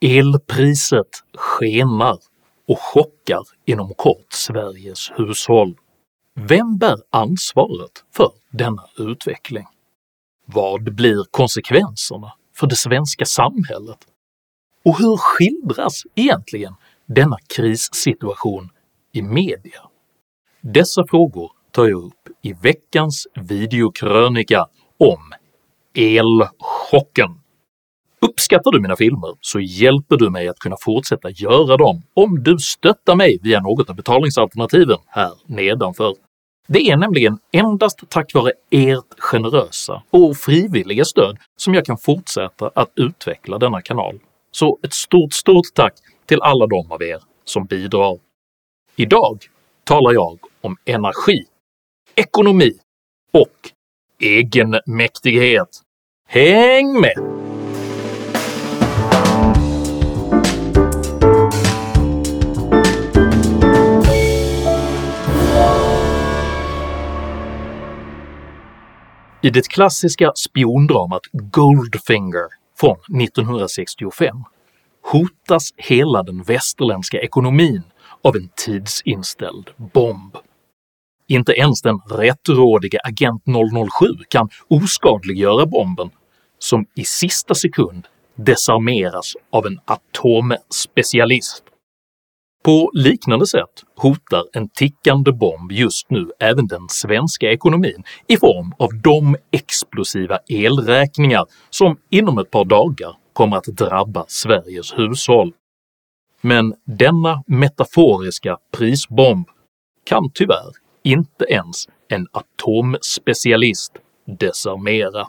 Elpriset skenar och chockar inom kort Sveriges hushåll. Vem bär ansvaret för denna utveckling? Vad blir konsekvenserna för det svenska samhället? Och hur skildras egentligen denna krissituation i media? Dessa frågor tar jag upp i veckans videokrönika om elchocken. Uppskattar du mina filmer så hjälper du mig att kunna fortsätta göra dem om du stöttar mig via något av betalningsalternativen här nedanför. Det är nämligen endast tack vare ert generösa och frivilliga stöd som jag kan fortsätta att utveckla denna kanal, så ett stort stort tack till alla de av er som bidrar. Idag talar jag om energi, ekonomi och egenmäktighet. Häng med! I det klassiska spiondramat Goldfinger från 1965 hotas hela den västerländska ekonomin av en tidsinställd bomb. Inte ens den rättrådige Agent 007 kan oskadliggöra bomben som i sista sekund desarmeras av en atomspecialist. På liknande sätt hotar en tickande bomb just nu även den svenska ekonomin i form av de explosiva elräkningar som inom ett par dagar kommer att drabba Sveriges hushåll. Men denna metaforiska prisbomb kan tyvärr inte ens en atomspecialist desarmera.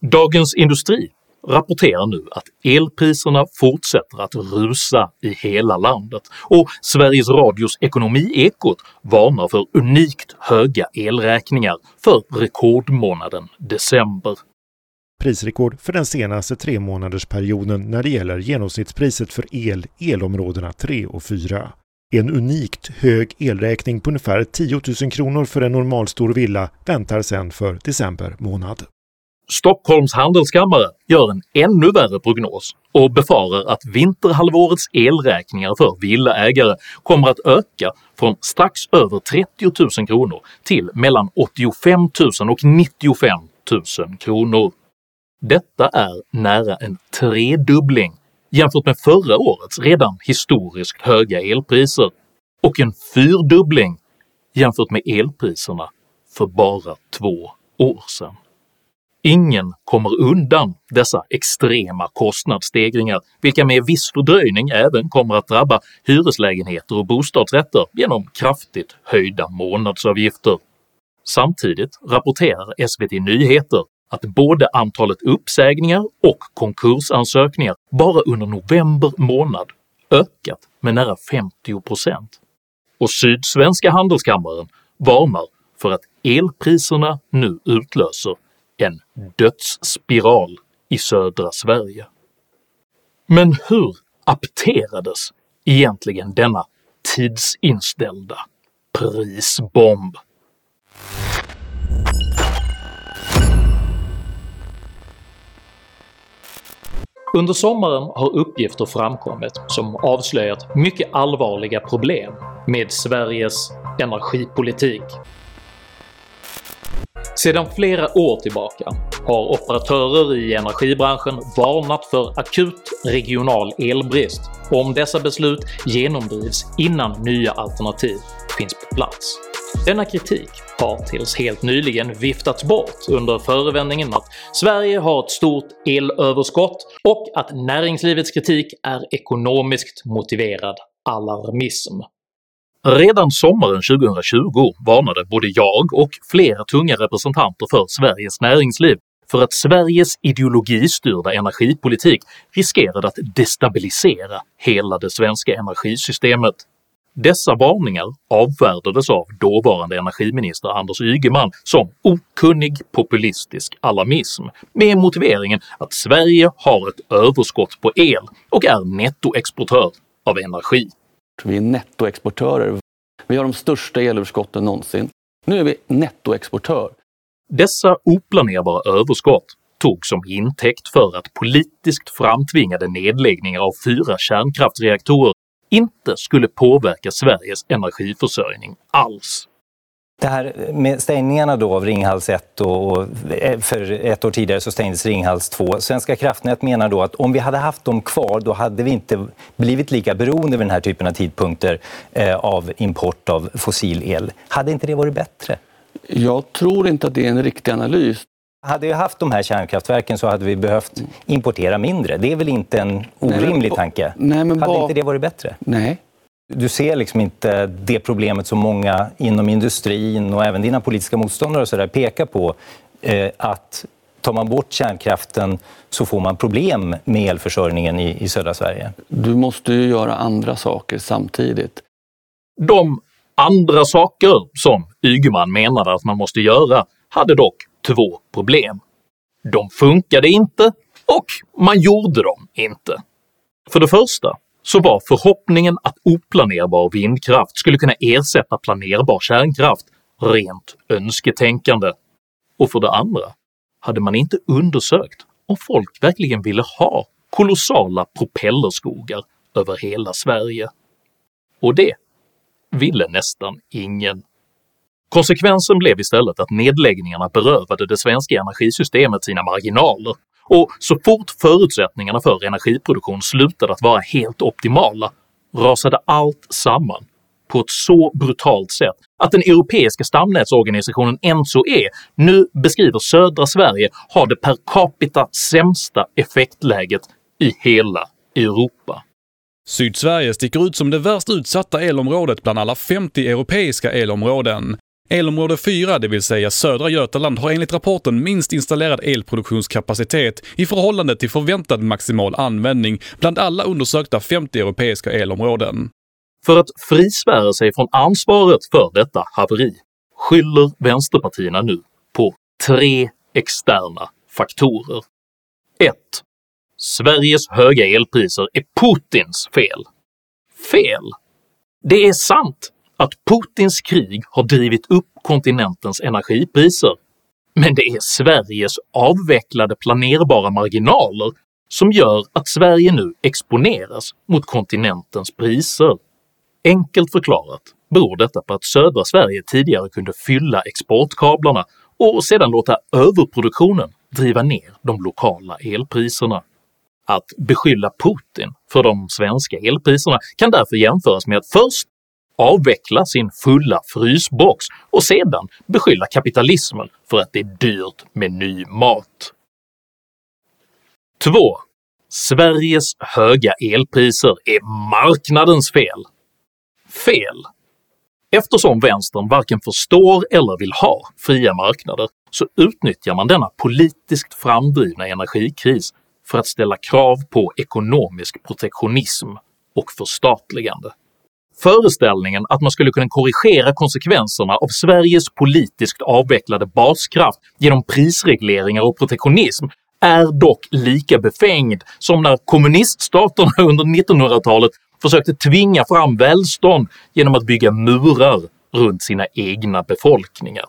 Dagens Industri rapporterar nu att elpriserna fortsätter att rusa i hela landet och Sveriges Radios Ekonomiekot varnar för unikt höga elräkningar för rekordmånaden december. Prisrekord för den senaste tre månadersperioden när det gäller genomsnittspriset för el elområdena 3 och 4. En unikt hög elräkning på ungefär 10 000 kronor för en normalstor villa väntar sen för december månad. Stockholms handelskammare gör en ännu värre prognos och befarar att vinterhalvårets elräkningar för villaägare kommer att öka från strax över 30 000 kronor till mellan 85 000 och 95 000 kronor. Detta är nära en tredubbling jämfört med förra årets redan historiskt höga elpriser och en fyrdubbling jämfört med elpriserna för bara två år sedan. Ingen kommer undan dessa extrema kostnadsstegringar, vilka med viss fördröjning även kommer att drabba hyreslägenheter och bostadsrätter genom kraftigt höjda månadsavgifter. Samtidigt rapporterar SVT Nyheter att både antalet uppsägningar och konkursansökningar bara under november månad ökat med nära 50% och Sydsvenska Handelskammaren varnar för att elpriserna nu utlöser dödsspiral i södra Sverige. Men hur apterades egentligen denna tidsinställda prisbomb? Under sommaren har uppgifter framkommit som avslöjat mycket allvarliga problem med Sveriges energipolitik. Sedan flera år tillbaka har operatörer i energibranschen varnat för akut regional elbrist om dessa beslut genomdrivs innan nya alternativ finns på plats. Denna kritik har tills helt nyligen viftats bort under förevändningen att Sverige har ett stort elöverskott och att näringslivets kritik är ekonomiskt motiverad alarmism. Redan sommaren 2020 varnade både jag och flera tunga representanter för Sveriges näringsliv för att Sveriges ideologistyrda energipolitik riskerade att destabilisera hela det svenska energisystemet. Dessa varningar avfärdades av dåvarande energiminister Anders Ygeman som okunnig populistisk alarmism med motiveringen att Sverige har ett överskott på el och är nettoexportör av energi. Vi är nettoexportörer. Vi har de största elöverskotten någonsin. Nu är vi nettoexportör. Dessa oplanerbara överskott togs som intäkt för att politiskt framtvingade nedläggningar av fyra kärnkraftsreaktorer inte skulle påverka Sveriges energiförsörjning alls. Det här med stängningarna då av Ringhals 1 och eh, för ett år tidigare så stängdes Ringhals 2. Svenska kraftnät menar då att om vi hade haft dem kvar då hade vi inte blivit lika beroende vid den här typen av tidpunkter eh, av import av fossil el. Hade inte det varit bättre? Jag tror inte att det är en riktig analys. Hade vi haft de här kärnkraftverken så hade vi behövt importera mindre. Det är väl inte en orimlig tanke? Nej, men hade inte det varit bättre? Nej. Du ser liksom inte det problemet som många inom industrin och även dina politiska motståndare och så där pekar på, eh, att tar man bort kärnkraften så får man problem med elförsörjningen i, i södra Sverige. Du måste ju göra andra saker samtidigt. De andra saker som Ygeman menade att man måste göra hade dock två problem. De funkade inte och man gjorde dem inte. För det första så var förhoppningen att oplanerbar vindkraft skulle kunna ersätta planerbar kärnkraft rent önsketänkande, och för det andra hade man inte undersökt om folk verkligen ville ha kolossala propellerskogar över hela Sverige. Och det ville nästan ingen. Konsekvensen blev istället att nedläggningarna berövade det svenska energisystemet sina marginaler och så fort förutsättningarna för energiproduktion slutade att vara helt optimala rasade allt samman på ett så brutalt sätt att den europeiska stamnätsorganisationen ENSO-E nu beskriver södra Sverige ha det per capita sämsta effektläget i hela Europa. Sydsverige sticker ut som det värst utsatta elområdet bland alla 50 europeiska elområden. Elområde 4, det vill säga södra Götaland, har enligt rapporten minst installerad elproduktionskapacitet i förhållande till förväntad maximal användning bland alla undersökta 50 europeiska elområden. För att frisvära sig från ansvaret för detta haveri skyller vänsterpartierna nu på tre externa faktorer. 1. Sveriges höga elpriser är Putins fel. Fel! Det är sant att Putins krig har drivit upp kontinentens energipriser, men det är Sveriges avvecklade planerbara marginaler som gör att Sverige nu exponeras mot kontinentens priser. Enkelt förklarat beror detta på att södra Sverige tidigare kunde fylla exportkablarna och sedan låta överproduktionen driva ner de lokala elpriserna. Att beskylla Putin för de svenska elpriserna kan därför jämföras med att först avveckla sin fulla frysbox och sedan beskylla kapitalismen för att det är dyrt med ny mat. 2. Sveriges höga elpriser är marknadens fel. Fel! Eftersom vänstern varken förstår eller vill ha fria marknader så utnyttjar man denna politiskt framdrivna energikris för att ställa krav på ekonomisk protektionism och förstatligande. Föreställningen att man skulle kunna korrigera konsekvenserna av Sveriges politiskt avvecklade baskraft genom prisregleringar och protektionism är dock lika befängd som när kommuniststaterna under 1900-talet försökte tvinga fram välstånd genom att bygga murar runt sina egna befolkningar.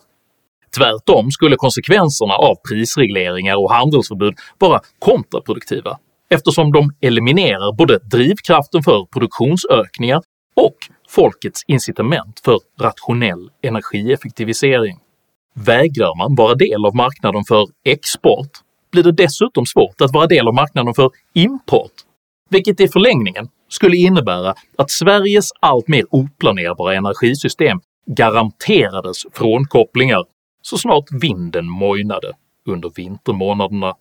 Tvärtom skulle konsekvenserna av prisregleringar och handelsförbud vara kontraproduktiva eftersom de eliminerar både drivkraften för produktionsökningar och folkets incitament för rationell energieffektivisering. Vägrar man vara del av marknaden för export blir det dessutom svårt att vara del av marknaden för import, vilket i förlängningen skulle innebära att Sveriges allt mer oplanerbara energisystem garanterades frånkopplingar så snart vinden mojnade under vintermånaderna.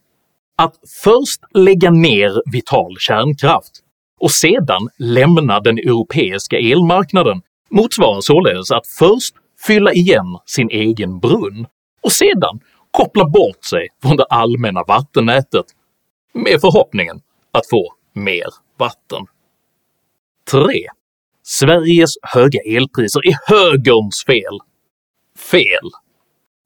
Att först lägga ner vital kärnkraft och sedan lämna den europeiska elmarknaden motsvarar således att först fylla igen sin egen brunn och sedan koppla bort sig från det allmänna vattennätet med förhoppningen att få mer vatten. 3. Sveriges höga elpriser är högerns fel. Fel!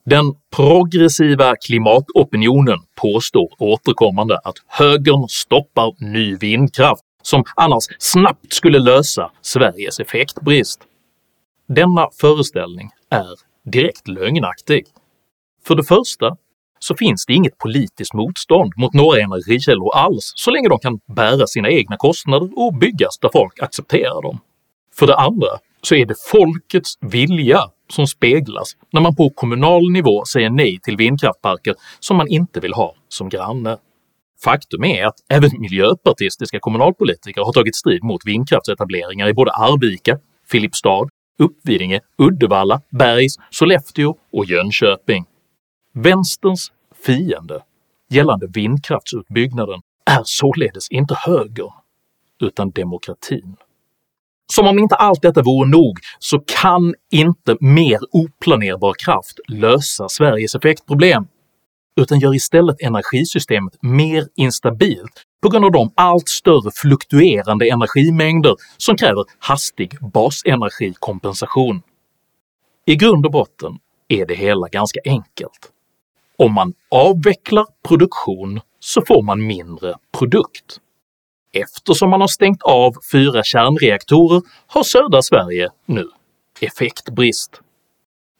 Den progressiva klimatopinionen påstår återkommande att högern stoppar ny vindkraft som annars snabbt skulle lösa Sveriges effektbrist. Denna föreställning är direkt lögnaktig. För det första så finns det inget politiskt motstånd mot några energikällor alls så länge de kan bära sina egna kostnader och byggas där folk accepterar dem. För det andra så är det folkets vilja som speglas när man på kommunal nivå säger nej till vindkraftparker som man inte vill ha som granne. Faktum är att även miljöpartistiska kommunalpolitiker har tagit strid mot vindkraftsetableringar i både Arvika, Filipstad, Uppvidinge, Uddevalla, Bergs, Sollefteå och Jönköping. Vänsterns fiende gällande vindkraftsutbyggnaden är således inte högern, utan demokratin. Som om inte allt detta vore nog så kan inte mer oplanerbar kraft lösa Sveriges effektproblem, utan gör istället energisystemet mer instabilt på grund av de allt större fluktuerande energimängder som kräver hastig basenergikompensation. I grund och botten är det hela ganska enkelt. Om man avvecklar produktion så får man mindre produkt. Eftersom man har stängt av fyra kärnreaktorer har södra Sverige nu effektbrist.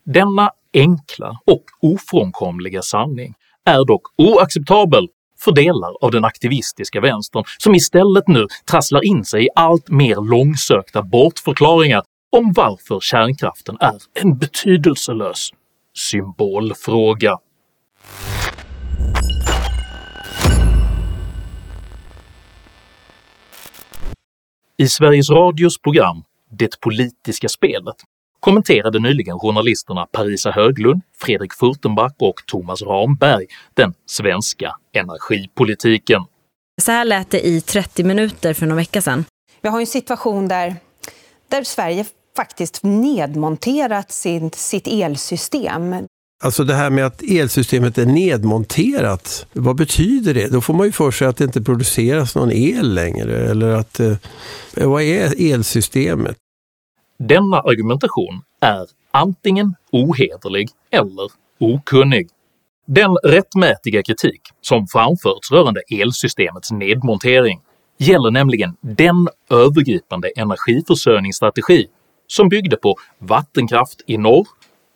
Denna enkla och ofrånkomliga sanning är dock oacceptabel för delar av den aktivistiska vänstern som istället nu trasslar in sig i allt mer långsökta bortförklaringar om varför kärnkraften är en betydelselös symbolfråga. I Sveriges Radios program “Det politiska spelet” kommenterade nyligen journalisterna Parisa Höglund, Fredrik Furtenbach och Thomas Ramberg den svenska energipolitiken. Så här lät det i 30 minuter för någon vecka sedan. Vi har en situation där, där Sverige faktiskt nedmonterat sin, sitt elsystem. Alltså det här med att elsystemet är nedmonterat, vad betyder det? Då får man ju för sig att det inte produceras någon el längre, eller att... Eh, vad är elsystemet? Denna argumentation är antingen ohederlig eller okunnig. Den rättmätiga kritik som framförts rörande elsystemets nedmontering gäller nämligen den övergripande energiförsörjningsstrategi som byggde på vattenkraft i norr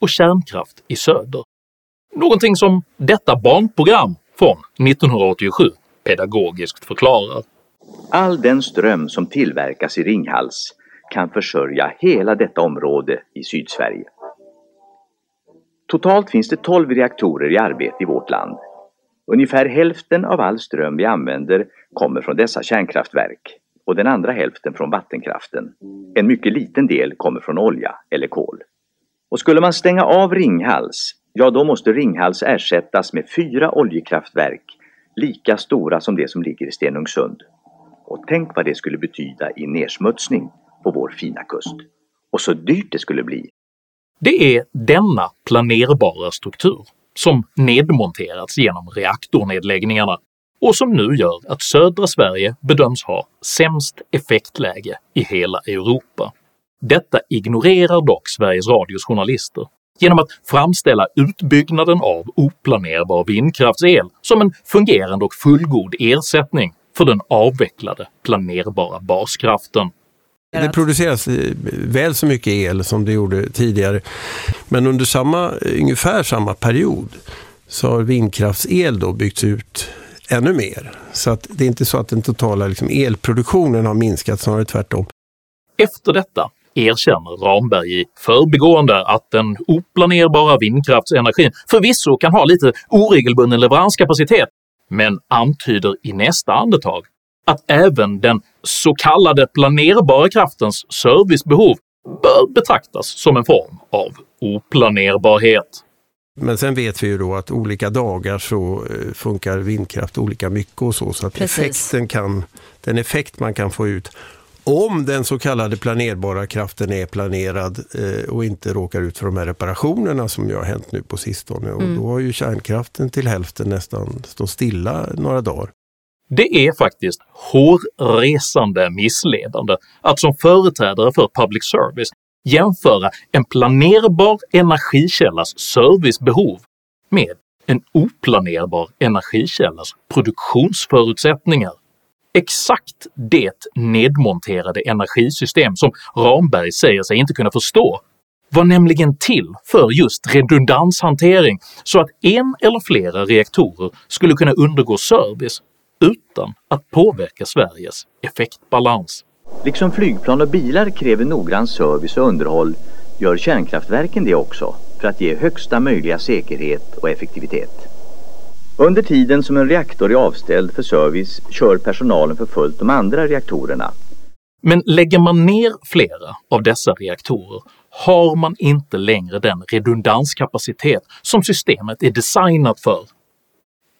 och kärnkraft i söder. Någonting som detta barnprogram från 1987 pedagogiskt förklarar. All den ström som tillverkas i Ringhals kan försörja hela detta område i Sydsverige. Totalt finns det 12 reaktorer i arbete i vårt land. Ungefär hälften av all ström vi använder kommer från dessa kärnkraftverk och den andra hälften från vattenkraften. En mycket liten del kommer från olja eller kol. Och skulle man stänga av Ringhals, ja då måste Ringhals ersättas med fyra oljekraftverk lika stora som det som ligger i Stenungsund. Och tänk vad det skulle betyda i nersmutsning på vår fina kust. Och så dyrt det skulle bli. Det är denna planerbara struktur som nedmonterats genom reaktornedläggningarna och som nu gör att södra Sverige bedöms ha sämst effektläge i hela Europa. Detta ignorerar dock Sveriges Radios journalister genom att framställa utbyggnaden av oplanerbar vindkraftsel som en fungerande och fullgod ersättning för den avvecklade planerbara baskraften. Det produceras väl så mycket el som det gjorde tidigare, men under samma, ungefär samma period så har vindkraftsel då byggts ut ännu mer. Så att det är inte så att den totala liksom, elproduktionen har minskat, snarare tvärtom. Efter detta erkänner Ramberg i förbigående att den oplanerbara vindkraftsenergin förvisso kan ha lite oregelbunden leveranskapacitet, men antyder i nästa andetag att även den så kallade planerbara kraftens servicebehov bör betraktas som en form av oplanerbarhet. Men sen vet vi ju då att olika dagar så eh, funkar vindkraft olika mycket och så, så att effekten kan, den effekt man kan få ut om den så kallade planerbara kraften är planerad eh, och inte råkar ut för de här reparationerna som ju har hänt nu på sistone. Mm. Och då har ju kärnkraften till hälften nästan stått stilla några dagar. Det är faktiskt hårresande missledande att som företrädare för public service jämföra en planerbar energikällas servicebehov med en oplanerbar energikällas produktionsförutsättningar. Exakt det nedmonterade energisystem som Ramberg säger sig inte kunna förstå var nämligen till för just redundanshantering så att en eller flera reaktorer skulle kunna undergå service utan att påverka Sveriges effektbalans. Liksom flygplan och bilar kräver noggrann service och underhåll gör kärnkraftverken det också för att ge högsta möjliga säkerhet och effektivitet. Under tiden som en reaktor är avställd för service kör personalen för fullt de andra reaktorerna. Men lägger man ner flera av dessa reaktorer har man inte längre den redundanskapacitet som systemet är designat för.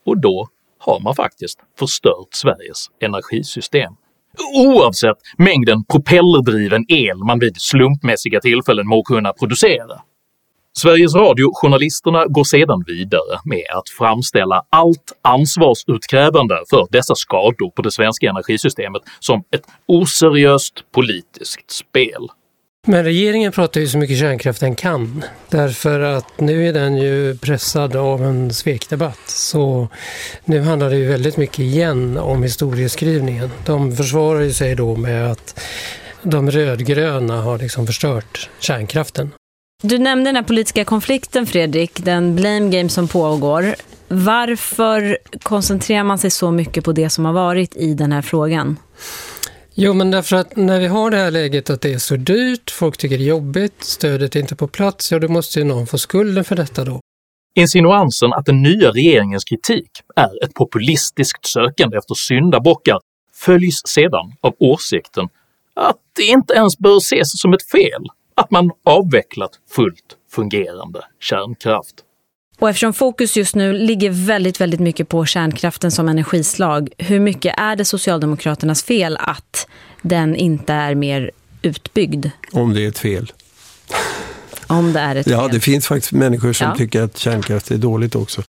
Och då har man faktiskt förstört Sveriges energisystem. Oavsett mängden propellerdriven el man vid slumpmässiga tillfällen må kunna producera. Sveriges Radio-journalisterna går sedan vidare med att framställa allt ansvarsutkrävande för dessa skador på det svenska energisystemet som ett oseriöst politiskt spel. Men regeringen pratar ju så mycket kärnkraft den kan. Därför att nu är den ju pressad av en svekdebatt. Så nu handlar det ju väldigt mycket igen om historieskrivningen. De försvarar ju sig då med att de rödgröna har liksom förstört kärnkraften. Du nämnde den här politiska konflikten Fredrik, den blame game som pågår. Varför koncentrerar man sig så mycket på det som har varit i den här frågan? Jo, men därför att när vi har det här läget att det är så dyrt, folk tycker det är jobbigt, stödet är inte på plats, ja då måste ju någon få skulden för detta då. Insinuansen att den nya regeringens kritik är ett populistiskt sökande efter syndabockar följs sedan av åsikten att det inte ens bör ses som ett fel att man avvecklat fullt fungerande kärnkraft. Och eftersom fokus just nu ligger väldigt, väldigt mycket på kärnkraften som energislag, hur mycket är det Socialdemokraternas fel att den inte är mer utbyggd? Om det är ett fel. Om det är ett Ja, fel. det finns faktiskt människor som Ja. tycker att kärnkraft är dåligt också.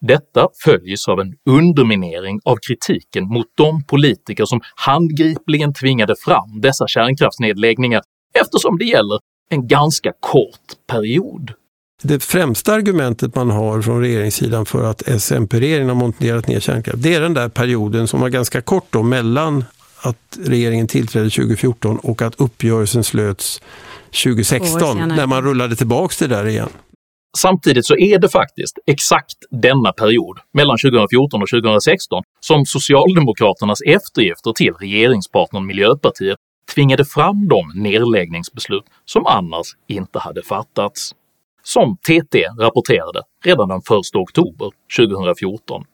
Detta följs av en underminering av kritiken mot de politiker som handgripligen tvingade fram dessa kärnkraftsnedläggningar eftersom det gäller en ganska kort period. Det främsta argumentet man har från regeringssidan för att SMP-regeringen har monterat ner kärnkraft, det är den där perioden som var ganska kort då mellan att regeringen tillträdde 2014 och att uppgörelsen slöts Två år 2016 senare. när man rullade tillbaks det där igen. Samtidigt så är det faktiskt exakt denna period, mellan 2014 och 2016, som socialdemokraternas eftergifter till regeringspartnern Miljöpartiet tvingade fram de nedläggningsbeslut som annars inte hade fattats. Som TT rapporterade redan den 1 oktober 2014.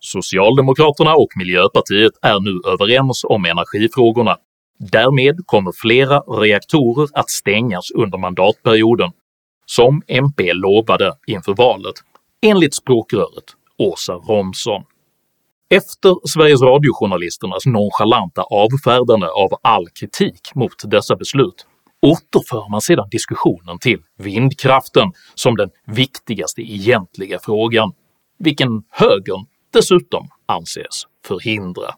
Socialdemokraterna och Miljöpartiet är nu överens om energifrågorna. Därmed kommer flera reaktorer att stängas under mandatperioden, som MP lovade inför valet, enligt språkröret Åsa Romson. Efter Sveriges Radio-journalisternas nonchalanta avfärdande av all kritik mot dessa beslut återför man sedan diskussionen till vindkraften som den viktigaste egentliga frågan, vilken högern dessutom anses förhindra.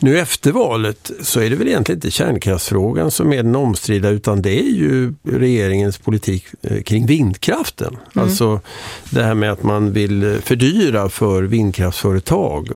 Nu efter valet så är det väl egentligen inte kärnkraftsfrågan som är den omstridda utan det är ju regeringens politik eh, kring vindkraften. Alltså det här med att man vill eh, fördyra för vindkraftsföretag.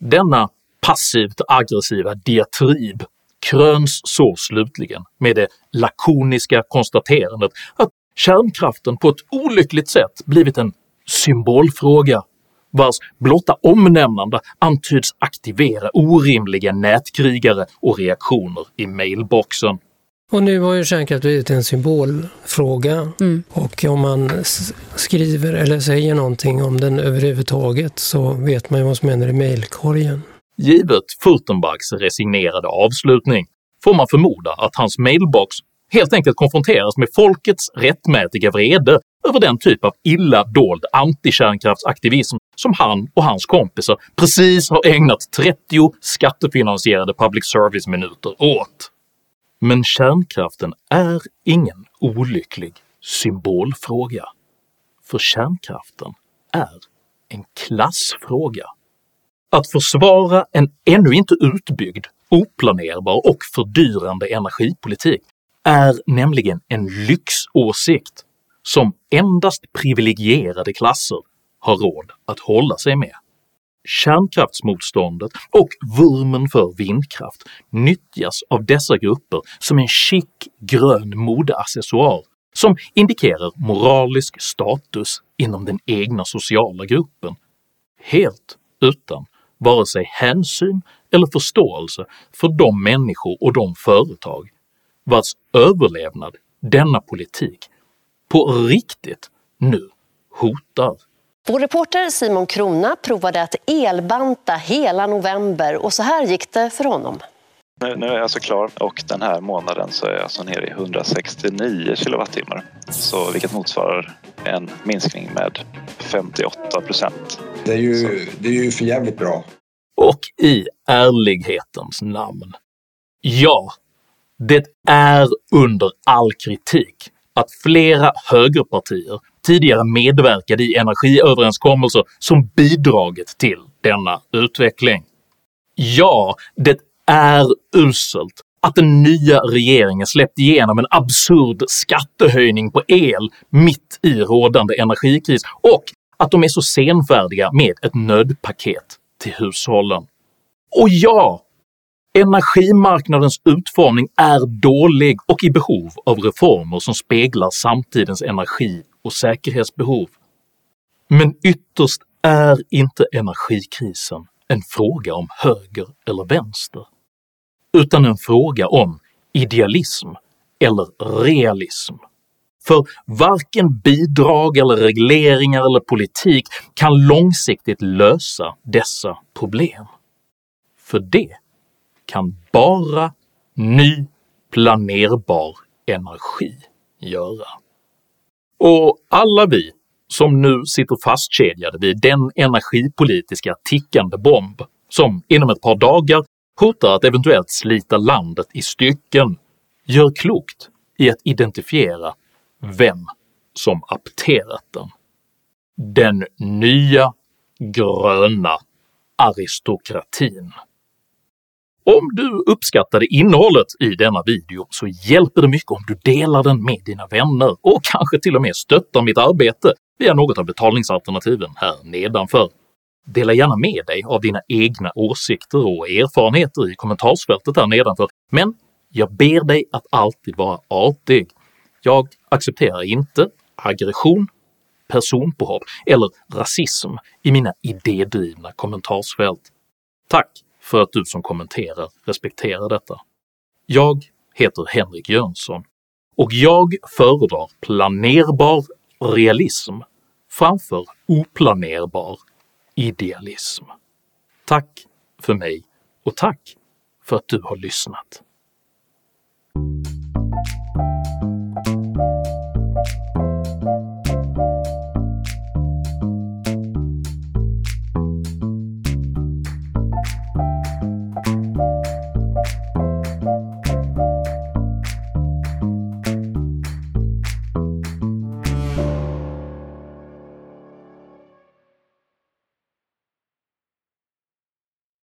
Denna passivt aggressiva diatrib kröns så slutligen med det lakoniska konstaterandet att kärnkraften på ett olyckligt sätt blivit en symbolfråga vars blotta omnämnande antyds aktivera orimliga nätkrigare och reaktioner i mailboxen. Och nu har ju kärnkraft blivit en symbolfråga. Och om man skriver eller säger någonting om den överhuvudtaget så vet man ju vad som händer i mejlkorgen. Givet Furtenbachs resignerade avslutning får man förmoda att hans mailbox helt enkelt konfronteras med folkets rättmätiga vrede över den typ av illa dold antikärnkraftsaktivism som han och hans kompisar precis har ägnat 30 skattefinansierade public service-minuter åt. Men kärnkraften är ingen olycklig symbolfråga. För kärnkraften är en klassfråga. Att försvara en ännu inte utbyggd, oplanerbar och fördyrande energipolitik är nämligen en lyxåsikt som endast privilegierade klasser har råd att hålla sig med. Kärnkraftsmotståndet och vurmen för vindkraft nyttjas av dessa grupper som en chic grön modeaccessoar som indikerar moralisk status inom den egna sociala gruppen, helt utan vare sig hänsyn eller förståelse för de människor och de företag vars överlevnad denna politik på riktigt nu hotar. Vår reporter Simon Krona provade att elbanta hela november och så här gick det för honom. Nu, nu är jag alltså klar och den här månaden så är jag alltså nere i 169 kilowattimmar. Så vilket motsvarar en minskning med 58 procent. Det är ju, det är ju för jävligt bra. Och i ärlighetens namn, ja, det är under all kritik att flera högerpartier tidigare medverkade i energiöverenskommelser som bidragit till denna utveckling. Ja, det är uselt att den nya regeringen släppt igenom en absurd skattehöjning på el mitt i rådande energikris och att de är så senfärdiga med ett nödpaket till hushållen. Och ja, energimarknadens utformning är dålig och i behov av reformer som speglar samtidens energi och säkerhetsbehov. Men ytterst är inte energikrisen en fråga om höger eller vänster, utan en fråga om idealism eller realism. För varken bidrag eller regleringar eller politik kan långsiktigt lösa dessa problem. För det kan bara ny planerbar energi göra. Och alla vi som nu sitter fastkedjade vid den energipolitiska tickande bomb som inom ett par dagar hotar att eventuellt slita landet i stycken gör klokt i att identifiera vem som apterat den. Den nya gröna aristokratin. Om du uppskattade innehållet i denna video så hjälper det mycket om du delar den med dina vänner och kanske till och med stöttar mitt arbete via något av betalningsalternativen här nedanför. Dela gärna med dig av dina egna åsikter och erfarenheter i kommentarsfältet här nedanför, men jag ber dig att alltid vara artig. Jag accepterar inte aggression, personpåhopp eller rasism i mina idédrivna kommentarsfält. Tack för att du som kommenterar respekterar detta. Jag heter Henrik Jönsson och jag föredrar planerbar realism framför oplanerbar idealism. Tack för mig och tack för att du har lyssnat.